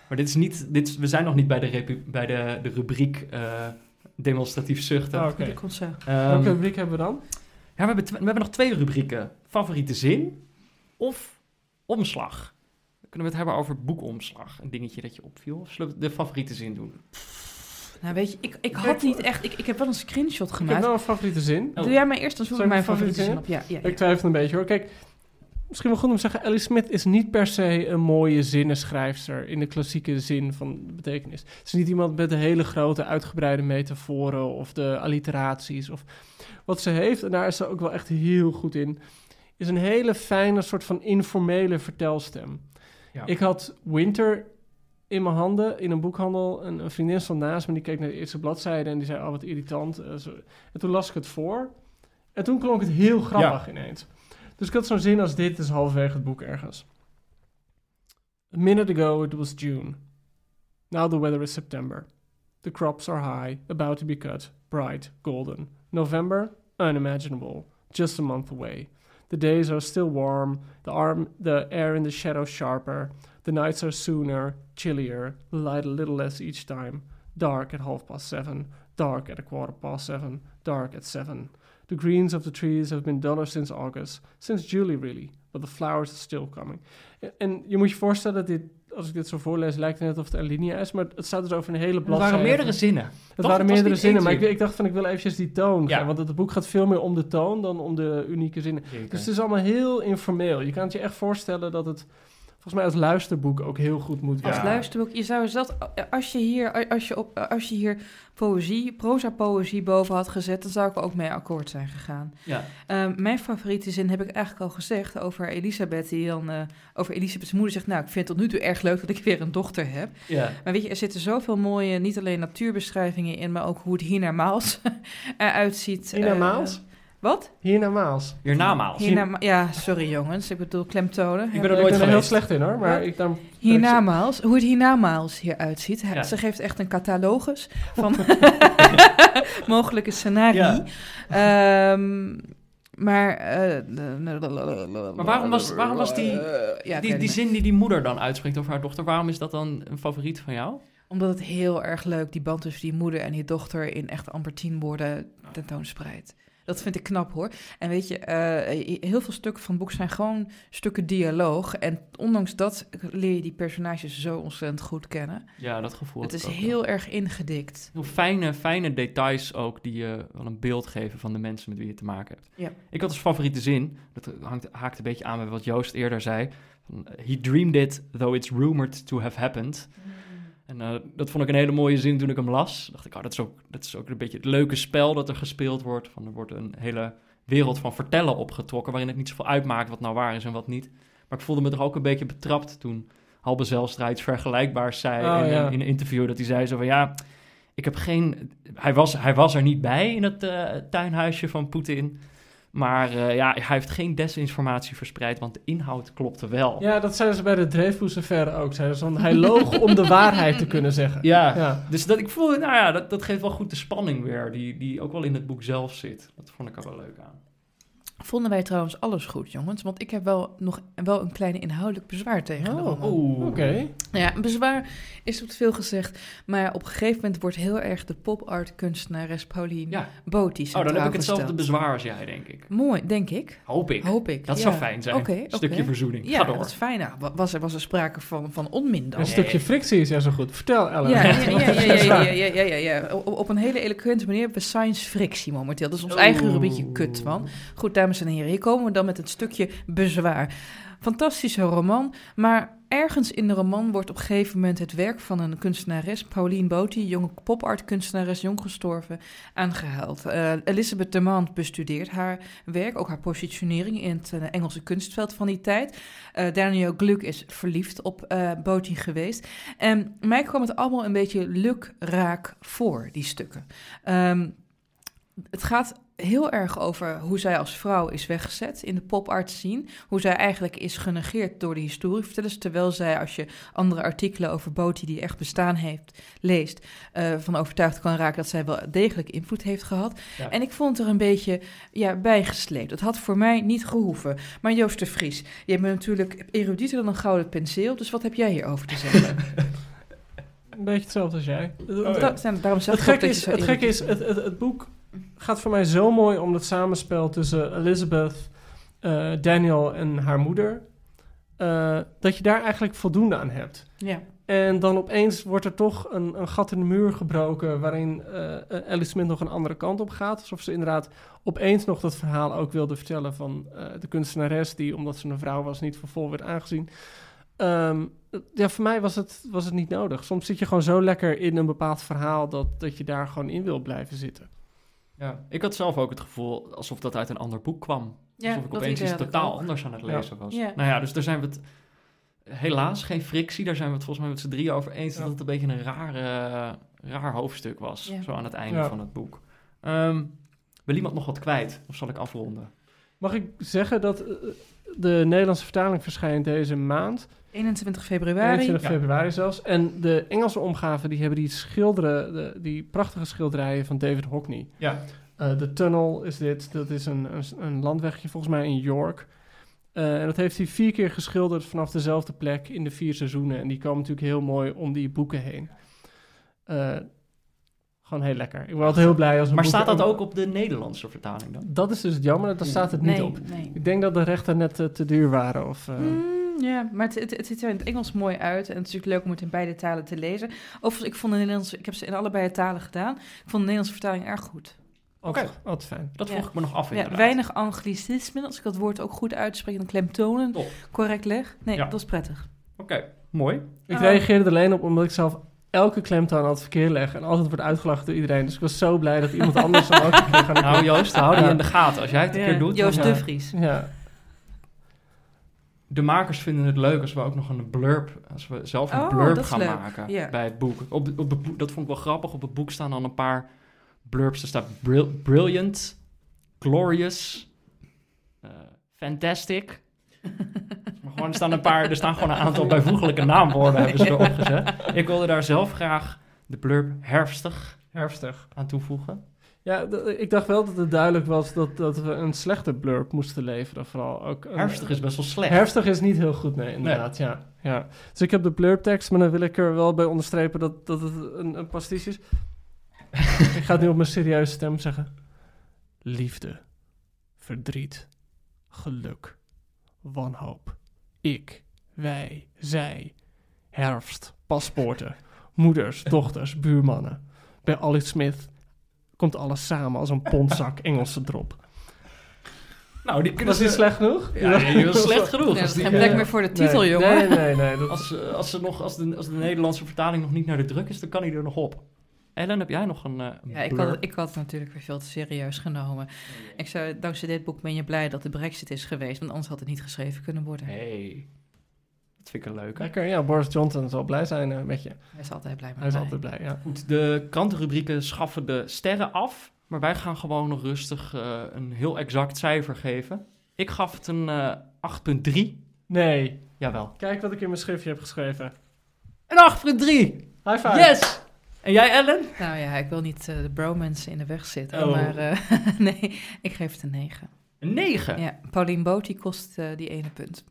Maar dit is niet, dit is, we zijn nog niet bij de, repu- bij de, de rubriek eh, demonstratief zuchten. Oh, Oké. concert. Ehm, Welke rubriek hebben we dan? Ja, we hebben, tw- we hebben nog twee rubrieken. Favoriete zin of omslag. Dan kunnen we het hebben over boekomslag. Een dingetje dat je opviel. Of zullen we de favoriete zin doen? Nou, weet je, ik, ik had niet echt... Ik, ik heb wel een screenshot Ik heb gemaakt. wel een favoriete zin. Oh. Doe jij maar eerst, dan zoek ik mijn favoriete zin op. Ja, ja, ja. Ik twijfel een beetje hoor. Kijk, misschien wel goed om te zeggen, Ellie Smith is niet per se een mooie zinnenschrijfster in de klassieke zin van de betekenis. Ze is niet iemand met de hele grote uitgebreide metaforen of de alliteraties. Of wat ze heeft, en daar is ze ook wel echt heel goed in, is een hele fijne soort van informele vertelstem. Ja. Ik had Winter in mijn handen in een boekhandel. Een, een vriendin stond naast me, die keek naar de eerste bladzijde en die zei, oh wat irritant. Eh. En toen las ik het voor. En toen klonk het heel grappig ineens. Dus ik had zo'n zin als dit, is halverwege het boek ergens. A minute ago it was June. Now the weather is September. The crops are high, about to be cut, bright, golden. November, unimaginable, just a month away. The days are still warm, the, arm, the air in the shadows sharper, the nights are sooner, chillier, light a little less each time. Dark at half past seven, dark at a quarter past seven, dark at seven. The greens of the trees have been duller since August, since July really, but the flowers are still coming. En, je moet je voorstellen dat dit, als ik dit zo voorlees, lijkt het net of het een linia is, maar het staat dus over een hele Het bladzijde. waren meerdere zinnen. Het Toch? waren Het meerdere zinnen, maar ik, ik dacht van ik wil eventjes die toon Ja. gaan, want het boek gaat veel meer om de toon dan om de unieke zinnen. Dus het is allemaal heel informeel. Je kan het je echt voorstellen dat het volgens mij als luisterboek ook heel goed moet Als werken. luisterboek, je zou zelf, als je hier, als je op, als je hier poëzie, proza-poëzie boven had gezet, dan zou ik er ook mee akkoord zijn gegaan. Ja. Ehm, mijn favoriete zin heb ik eigenlijk al gezegd over Elisabeth, die dan eh, over Elisabeth's moeder zegt, nou, ik vind het tot nu toe erg leuk dat ik weer een dochter heb. ja. Maar weet je, er zitten zoveel mooie, niet alleen natuurbeschrijvingen in, maar ook hoe het hiernamaals eruit ziet. eh, Hiernamaals? Wat? Hiernamaals. Hiernamaals. Hiernama ja, sorry jongens, ik bedoel klemtonen. Ik ben er ik nooit ben er heel slecht in hoor, maar Ja. ik dan... Hiernamaals, hoe het hiernamaals hieruit ziet. Ja. Ze geeft echt een catalogus van mogelijke scenarii. Ja. Ehm, maar... eh, Maar waarom was, waarom was die, ja, die, die zin die die moeder dan uitspreekt over haar dochter, waarom is dat dan een favoriet van jou? Omdat het heel erg leuk die band tussen die moeder en die dochter in echt amper tien woorden tentoonspreidt. Dat vind ik knap hoor. En weet je, eh, heel veel stukken van het boek zijn gewoon stukken dialoog. En ondanks dat leer je die personages zo ontzettend goed kennen. Ja, dat gevoel. het is ook heel erg ingedikt. Heel fijne, fijne details ook die je wel een beeld geven van de mensen met wie je te maken hebt. Ja. Ik had als favoriete zin, dat hangt, haakt een beetje aan bij wat Joost eerder zei. He dreamed it, though it's rumored to have happened. En eh, dat vond ik een hele mooie zin toen ik hem las. dacht ik, oh, dat, is ook, dat is ook een beetje het leuke spel dat er gespeeld wordt. Van, er wordt een hele wereld van vertellen opgetrokken, waarin het niet zoveel uitmaakt wat nou waar is en wat niet. Maar ik voelde me er ook een beetje betrapt toen Halbe Zijlstra iets vergelijkbaars zei Oh, in, ja. in een interview. Dat hij zei zo van, ja, ik heb geen... Hij was, hij was er niet bij in het eh, tuinhuisje van Poetin. Maar eh, ja, hij heeft geen desinformatie verspreid, want de inhoud klopte wel. Ja, dat zeiden ze bij de Dreyfus-affaire ook. Zeiden ze van, hij loog om de waarheid te kunnen zeggen. Ja, Ja. dus dat, ik voelde, nou ja, dat, dat geeft wel goed de spanning weer, die, die ook wel in het boek zelf zit. Dat vond ik er wel leuk aan. Vonden wij trouwens alles goed, jongens? Want ik heb wel nog wel een kleine inhoudelijk bezwaar tegen. Oh, oké. Ja, een bezwaar is op veel gezegd. Maar op een gegeven moment wordt heel erg de pop art kunstenares Pauline ja. Oh, dan heb ik hetzelfde bezwaar als jij, denk ik. Mooi, denk ik. Hoop ik. Dat zou fijn zijn. Oké. Stukje verzoening. Ja, Ga door. dat is fijn. Nou, was, er, was er sprake van, van onmin dan? Een stukje frictie is ja zo goed. Vertel, Ellen. Ja, ja, ja, ja, ja, Op, een hele eloquente manier hebben we science frictie momenteel. Dat is ons eigen rubriekje kut, man. Goed, daar dames en heren, hier komen we dan met een stukje bezwaar. Fantastische roman, maar ergens in de roman wordt op een gegeven moment het werk van een kunstenares, Pauline Boti, jonge pop-art kunstenares, jong gestorven, aangehaald. Eh, Elisabeth de Mant bestudeert haar werk, ook haar positionering in het eh, Engelse kunstveld van die tijd. Eh, Daniel Gluck is verliefd op eh Boti geweest. En mij kwam het allemaal een beetje lukraak voor, die stukken. Ehm, het gaat heel erg over hoe zij als vrouw is weggezet in de pop-art scene. Hoe zij eigenlijk is genegeerd door de historievertellers. Terwijl zij, als je andere artikelen over Boti die echt bestaan heeft, leest, eh, van overtuigd kan raken dat zij wel degelijk invloed heeft gehad. Ja. En ik vond het er een beetje ja, bijgesleept. Het had voor mij niet gehoeven. Maar Joost de Vries, je bent natuurlijk erudieter dan een gouden penseel. Dus wat heb jij hierover te zeggen? Een beetje hetzelfde als jij. Oh, ja. Da- zijn- daarom zeg Het ik gekke is, het, gekke erudiet is het, het, het boek gaat voor mij zo mooi om het samenspel tussen Elizabeth, eh, Daniel en haar moeder. eh, dat je daar eigenlijk voldoende aan hebt. Ja. En dan opeens wordt er toch een, een gat in de muur gebroken. waarin eh Alice Smith nog een andere kant op gaat. Alsof ze inderdaad opeens nog dat verhaal ook wilde vertellen van de kunstenares. die, omdat ze een vrouw was, niet voor vol werd aangezien. Ehm, ja, voor mij was het, was het niet nodig. Soms zit je gewoon zo lekker in een bepaald verhaal. dat, dat je daar gewoon in wil blijven zitten. Ja, ik had zelf ook het gevoel alsof dat uit een ander boek kwam. Ja, alsof ik opeens iets totaal ook. anders aan het Ja. lezen was. Ja. Nou ja, dus daar zijn we het... Helaas geen frictie, daar zijn we het volgens mij met z'n drieën over eens... Ja. dat het een beetje een raar, eh, raar hoofdstuk was, Ja. zo aan het einde Ja. van het boek. Ehm, wil iemand nog wat kwijt? Of zal ik afronden? Mag ik zeggen dat eh, de Nederlandse vertaling verschijnt deze maand? 21 februari. 21 Ja. februari zelfs. En de Engelse omgave, die hebben die schilderen, de, die prachtige schilderijen van David Hockney. Ja. Eh, de Tunnel is dit, dat is een, een, een landwegje volgens mij in York. Eh, en dat heeft hij vier keer geschilderd vanaf dezelfde plek in de vier seizoenen. En die komen natuurlijk heel mooi om die boeken heen. Eh, gewoon heel lekker. Ik ben altijd heel blij als een Maar boek- staat dat ook op de Nederlandse vertaling dan? Dat is dus het jammer, daar staat het niet nee, op. Nee. Ik denk dat de rechten net eh, te duur waren. Of, eh, Mm, ja, maar het, het, het ziet er in het Engels mooi uit. En het is natuurlijk leuk om het in beide talen te lezen. Overigens, ik vond de Nederlandse... Ik heb ze in allebei talen gedaan. Ik vond de Nederlandse vertaling erg goed. altijd, altijd fijn. Dat Ja. vroeg ik me nog af Ja, inderdaad. weinig anglicismen. Als ik dat woord ook goed uitspreek en klemtonen Top. correct leg. Nee, Ja. dat is prettig. Oké, mooi. Ik Oh. reageerde er alleen op omdat ik zelf elke klemtoon altijd verkeerd leg. En altijd wordt uitgelachen door iedereen. Dus ik was zo blij dat iemand anders dan ook een keer gaan Nou Joost, hou die in de gaten. Als jij het een Ja. keer doet... Joost dan, de eh, Vries. Ja, De makers vinden het leuk als we ook nog een blurb, als we zelf een Oh, blurb gaan leuk. maken bij het boek. Op, op het. Dat vond ik wel grappig. Op het boek staan dan een paar blurbs. Er staat bril- brilliant, glorious, eh, fantastic. gewoon, er, staan een paar, er staan gewoon een aantal bijvoeglijke naamwoorden hebben ze erop gezet. Ik wilde daar zelf graag de blurb herfstig herfstig. aan toevoegen. Ja, ik dacht wel dat het duidelijk was dat, dat we een slechte blurb moesten leveren. Vooral ook een- Herfstig is best wel slecht. Herfstig is niet heel goed, nee, inderdaad. Ja, ja. Dus ik heb de blurptekst, maar dan wil ik er wel bij onderstrepen dat, dat het een, een pastiche is. ik ga het nu op mijn serieuze stem zeggen. Liefde, verdriet, geluk, wanhoop, ik, wij, zij, herfst, paspoorten, moeders, dochters, buurmannen. Bij Alice Smith komt alles samen als een pondzak Engelse drop. Nou, die kunnen Was die ze... slecht genoeg? Ja, die was slecht genoeg. Nee, dat is die- geen plek meer voor de titel, nee, jongen. Nee, nee, nee. Dat, Als, eh, als, ze nog, als, de, als de Nederlandse vertaling nog niet naar de druk is, dan kan hij er nog op. Ellen, heb jij nog een, een Ja, ik had, ik had het natuurlijk weer veel te serieus genomen. Ik zou, dankzij dit boek ben je blij dat de brexit is geweest, want anders had het niet geschreven kunnen worden. Hey, dat vind ik een leuke. Lekker, ja. Boris Johnson zal blij zijn eh, met je. Hij is altijd blij met Hij is mij. altijd blij, ja. Goed, de krantenrubrieken schaffen de sterren af, maar wij gaan gewoon nog rustig eh, een heel exact cijfer geven. Ik gaf het een eh 8,3. Nee. Jawel. Kijk wat ik in mijn schriftje heb geschreven. Een 8,3! High five. Yes! En jij, Ellen? Nou ja, ik wil niet eh, de bromance in de weg zitten, Oh. maar eh, nee, ik geef het een 9. Een 9. Ja, Paulien Boot die kost eh, die ene punt.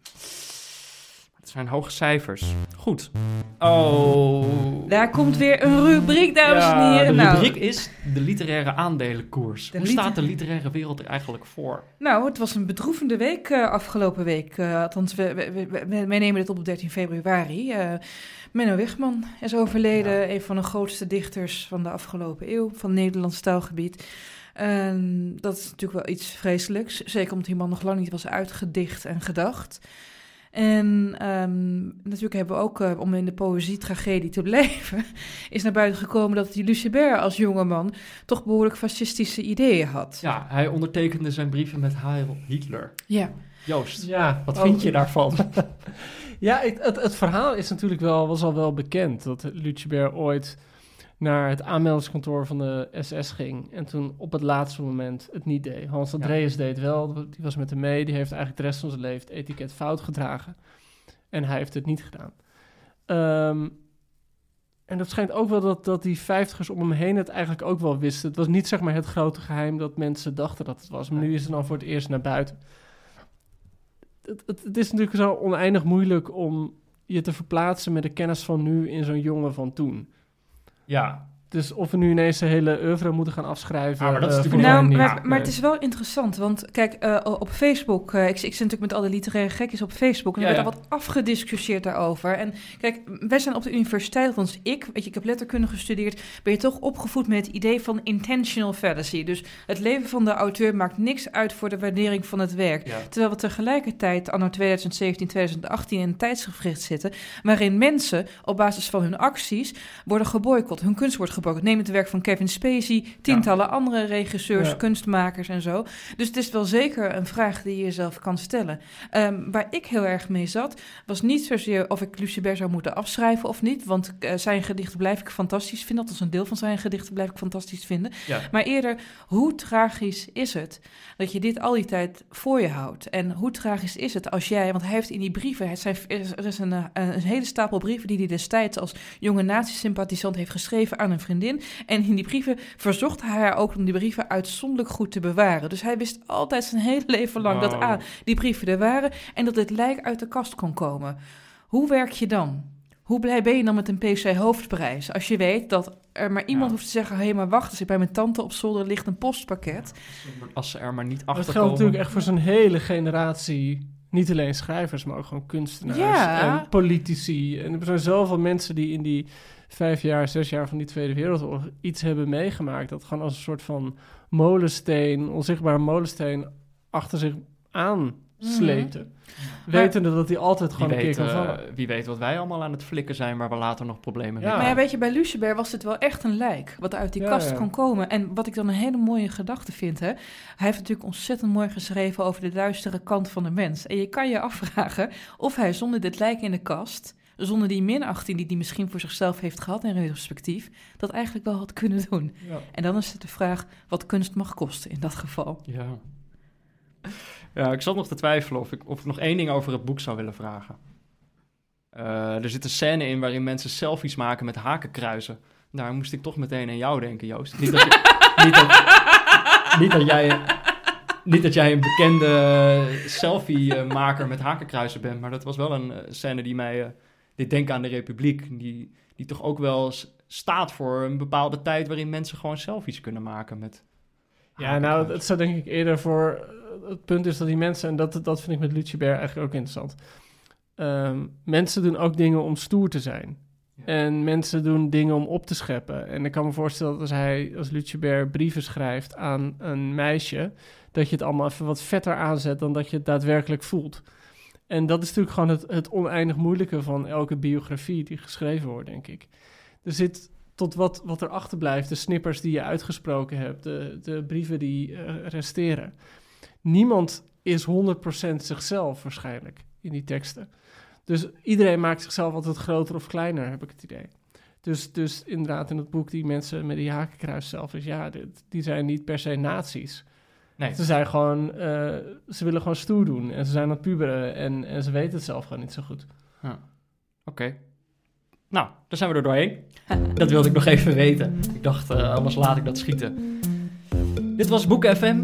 Het zijn hoge cijfers. Goed. Oh. Daar komt weer een rubriek, dames en heren. de Nou, rubriek is de literaire aandelenkoers. De Hoe liter- staat de literaire wereld er eigenlijk voor? Nou, het was een bedroevende week eh, afgelopen week. Eh, althans, we, we, we- we- wij nemen dit op op 13 februari. Eh, Menno Wigman is overleden, een van de grootste dichters van de afgelopen eeuw, van het Nederlands taalgebied. En dat is natuurlijk wel iets vreselijks, zeker omdat die man nog lang niet was uitgedicht en gedacht. En ehm, natuurlijk hebben we ook, eh, om in de poëzie-tragedie te blijven, is naar buiten gekomen dat die Lucebert als jongeman toch behoorlijk fascistische ideeën had. Ja, hij ondertekende zijn brieven met Heil Hitler. ja. Joost, Ja, wat vind je daarvan? Ja, het, het, het verhaal is natuurlijk wel, was al wel bekend. Dat Lucebert ooit naar het aanmeldingskantoor van de SS ging. En toen op het laatste moment het niet deed. Hans Andreas deed het wel, die was met hem mee. Die heeft eigenlijk de rest van zijn leven het etiket fout gedragen. En hij heeft het niet gedaan. Ehm, en dat schijnt ook wel dat, dat die vijftigers om hem heen het eigenlijk ook wel wisten. Het was niet zeg maar het grote geheim dat mensen dachten dat het was. Maar nu is het dan voor het eerst naar buiten. Het, is natuurlijk zo oneindig moeilijk om je te verplaatsen met de kennis van nu in zo'n jongen van toen. ja, Dus of we nu ineens de hele oeuvre moeten gaan afschrijven. Ah, maar dat is eh, natuurlijk Nou, maar, het is wel interessant, want kijk, eh, op Facebook, eh, ik, ik zit natuurlijk met alle literaire gekjes op Facebook, en er Ja, werd ja. al wat afgediscussieerd daarover. En kijk, wij zijn op de universiteit, althans ik, weet je, ik heb letterkunde gestudeerd, ben je toch opgevoed met het idee van intentional fallacy. Dus het leven van de auteur maakt niks uit voor de waardering van het werk. ja. Terwijl we tegelijkertijd anno 2017, 2018 in een tijdsgevricht zitten... waarin mensen op basis van hun acties worden geboycott. Hun kunst wordt geboycott. Neem het werk van Kevin Spacey, tientallen andere regisseurs, Ja. kunstmakers en zo. Dus het is wel zeker een vraag die je jezelf kan stellen. Ehm, waar ik heel erg mee zat, was niet zozeer of ik Lucebert zou moeten afschrijven of niet... want eh, zijn gedichten blijf ik fantastisch vinden. Althans, een deel van zijn gedichten blijf ik fantastisch vinden. Ja. Maar eerder, hoe tragisch is het dat je dit al die tijd voor je houdt? En hoe tragisch is het als jij, want hij heeft in die brieven, het zijn, er is- is een, eh, een hele stapel brieven die hij destijds als jonge nazi-sympathisant heeft geschreven aan een vriendin. En in die brieven verzocht hij haar ook om die brieven uitzonderlijk goed te bewaren. Dus hij wist altijd zijn hele leven lang dat. A, die brieven er waren en dat het lijk uit de kast kon komen. Hoe werk je dan? Hoe blij ben je dan met een PC hoofdprijs? Als je weet dat er maar iemand Ja. hoeft te zeggen... hé, maar wacht eens, bij mijn tante op zolder ligt een postpakket. Als ze er maar niet achter het geldt natuurlijk echt voor zo'n hele generatie. Niet alleen schrijvers, maar ook gewoon kunstenaars Ja. en politici. En er zijn zoveel mensen die in die vijf jaar, zes jaar van die Tweede Wereldoorlog iets hebben meegemaakt. Dat gewoon als een soort van molensteen, onzichtbare molensteen, achter zich aan sleepten. Wetende dat hij altijd gewoon een weet, keer kan eh, vallen. wie weet wat wij allemaal aan het flikken zijn... waar we later nog problemen Ja. mee Maar ja, weet je, bij Lucebert was het wel echt een lijk... wat uit die Ja, kast ja. kon komen. En wat ik dan een hele mooie gedachte vind... Hè, hij heeft natuurlijk ontzettend mooi geschreven... over de duistere kant van de mens. En je kan je afvragen of hij zonder dit lijk in de kast... zonder die minachting die hij misschien voor zichzelf heeft gehad... in retrospectief, dat eigenlijk wel had kunnen doen. Ja. En dan is het de vraag wat kunst mag kosten in dat geval. Ja. Ja, ik zat nog te twijfelen of ik, of ik nog één ding over het boek zou willen vragen. Eh, er zit een scène in waarin mensen selfies maken met hakenkruizen. Daar moest ik toch meteen aan jou denken, Joost. Niet dat, je- niet dat, niet dat jij, niet dat jij een bekende selfie-maker met hakenkruizen bent, maar dat was wel een eh, scène die mij... eh dit denken aan de Republiek, die, die toch ook wel staat voor een bepaalde tijd waarin mensen gewoon selfies kunnen maken met... Ja, nou, het staat denk ik eerder voor... eh, Het punt is dat die mensen, en dat, dat vind ik met Lucibert eigenlijk ook interessant. Ehm, mensen doen ook dingen om stoer te zijn. Ja. En mensen doen dingen om op te scheppen. En ik kan me voorstellen dat als hij, als Lucibert brieven schrijft aan een meisje, dat je het allemaal even wat vetter aanzet dan dat je het daadwerkelijk voelt. En dat is natuurlijk gewoon het, het oneindig moeilijke van elke biografie die geschreven wordt, denk ik. Er zit tot wat, wat er achterblijft, de snippers die je uitgesproken hebt, de, de brieven die eh, resteren. Niemand is 100% zichzelf waarschijnlijk in die teksten. Dus iedereen maakt zichzelf altijd groter of kleiner, heb ik het idee. Dus, dus inderdaad, in het boek die mensen met die hakenkruis zelf is, ja, die zijn niet per se nazi's. Nee. Ze zijn gewoon, eh, ze willen gewoon stoer doen en ze zijn aan het puberen en, en ze weten het zelf gewoon niet zo goed. Oké. Nou, daar zijn we er doorheen. Dat wilde ik nog even weten. Ik dacht, eh, anders laat ik dat schieten. Dit was Boeken FM.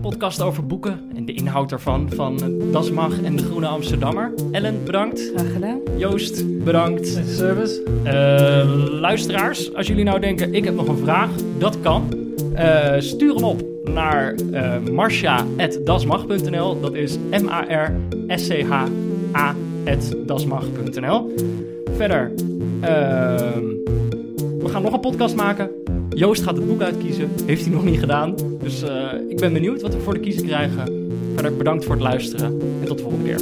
podcast over boeken en de inhoud daarvan van eh, Das Mag en de Groene Amsterdammer. Ellen, bedankt. Graag gedaan. Joost, bedankt. Service. Eh, luisteraars, als jullie nou denken, ik heb nog een vraag, dat kan. Eh, stuur hem op naar uh. Dat is M-A-R-S-C-H-A.dasmag.nl. Verder, ehm, we gaan nog een podcast maken. Joost gaat het boek uitkiezen. Heeft hij nog niet gedaan. Dus eh, ik ben benieuwd wat we voor de kiezer krijgen. Verder bedankt voor het luisteren en tot de volgende keer.